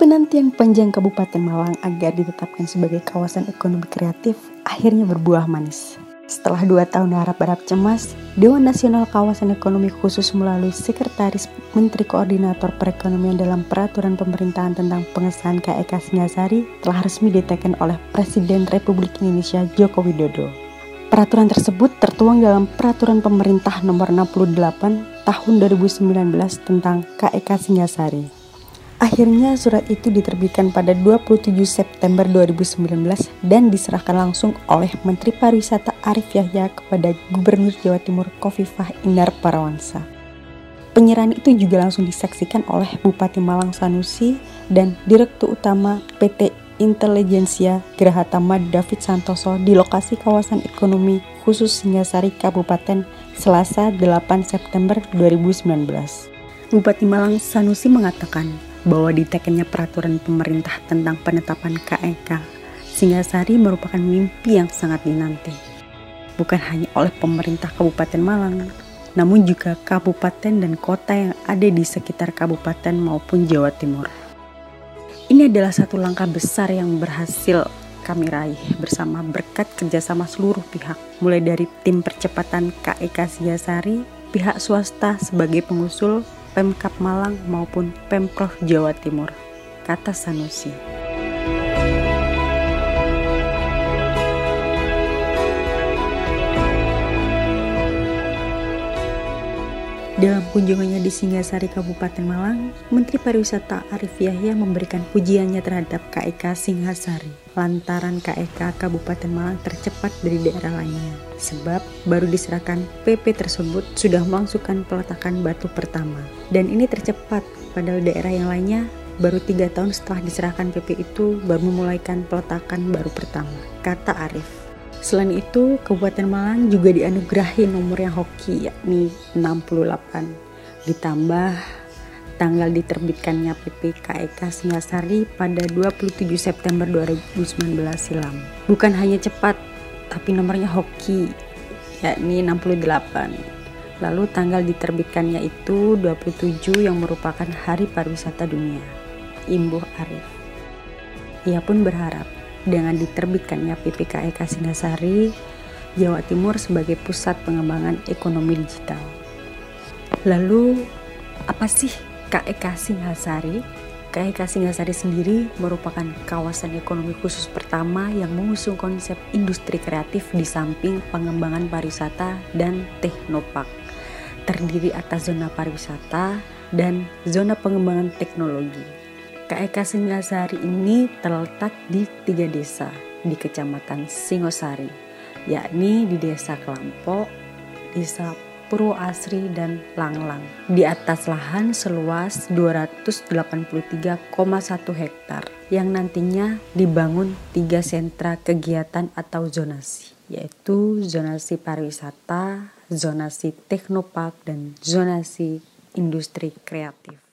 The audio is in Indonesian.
Penantian panjang Kabupaten Malang agar ditetapkan sebagai kawasan ekonomi kreatif akhirnya berbuah manis. Setelah dua tahun harap-harap cemas, Dewan Nasional Kawasan Ekonomi Khusus melalui Sekretaris Menteri Koordinator Perekonomian dalam Peraturan Pemerintahan tentang pengesahan KEK Singasari telah resmi ditekan oleh Presiden Republik Indonesia Joko Widodo. Peraturan tersebut tertuang dalam Peraturan Pemerintah Nomor 68 Tahun 2019 tentang KEK Singasari. Akhirnya surat itu diterbitkan pada 27 September 2019 dan diserahkan langsung oleh Menteri Pariwisata Arif Yahya kepada Gubernur Jawa Timur Kofifah Indar Parawansa. Penyerahan itu juga langsung disaksikan oleh Bupati Malang Sanusi dan Direktur Utama PT Intelijensia Gerahatama David Santoso di lokasi kawasan ekonomi khusus Singasari Kabupaten Selasa 8 September 2019. Bupati Malang Sanusi mengatakan bahwa ditekannya peraturan pemerintah tentang penetapan KEK Singasari merupakan mimpi yang sangat dinanti. Bukan hanya oleh pemerintah Kabupaten Malang, namun juga kabupaten dan kota yang ada di sekitar kabupaten maupun Jawa Timur. Ini adalah satu langkah besar yang berhasil kami raih bersama berkat kerjasama seluruh pihak, mulai dari tim percepatan KEK Singasari, pihak swasta sebagai pengusul, Pemkap Malang maupun Pemprov Jawa Timur, kata Sanusi. Dalam kunjungannya di Singasari Kabupaten Malang, Menteri Pariwisata Arif Yahya memberikan pujiannya terhadap KEK Singasari lantaran KEK Kabupaten Malang tercepat dari daerah lainnya. Sebab baru diserahkan PP tersebut sudah melangsungkan peletakan batu pertama. Dan ini tercepat, padahal daerah yang lainnya baru tiga tahun setelah diserahkan PP itu baru memulaikan peletakan baru pertama, kata Arif. Selain itu, Kabupaten Malang juga dianugerahi nomor yang hoki yakni 68. Ditambah tanggal diterbitkannya PPKEK Singasari pada 27 September 2019 silam. Bukan hanya cepat, tapi nomornya hoki yakni 68. Lalu tanggal diterbitkannya itu 27 yang merupakan Hari Pariwisata Dunia. Imbuh Arif. Ia pun berharap dengan diterbitkannya PPKE Singasari, Jawa Timur sebagai pusat pengembangan ekonomi digital. Lalu, apa sih KEK Singasari? KEK Singasari sendiri merupakan kawasan ekonomi khusus pertama yang mengusung konsep industri kreatif di samping pengembangan pariwisata dan teknopark. Terdiri atas zona pariwisata dan zona pengembangan teknologi. KEK Singasari ini terletak di tiga desa di Kecamatan Singosari, yakni di Desa Kelampok, Desa Purwoasri, dan Langlang. Di atas lahan seluas 283,1 hektar yang nantinya dibangun tiga sentra kegiatan atau zonasi, yaitu zonasi pariwisata, zonasi teknopark, dan zonasi industri kreatif.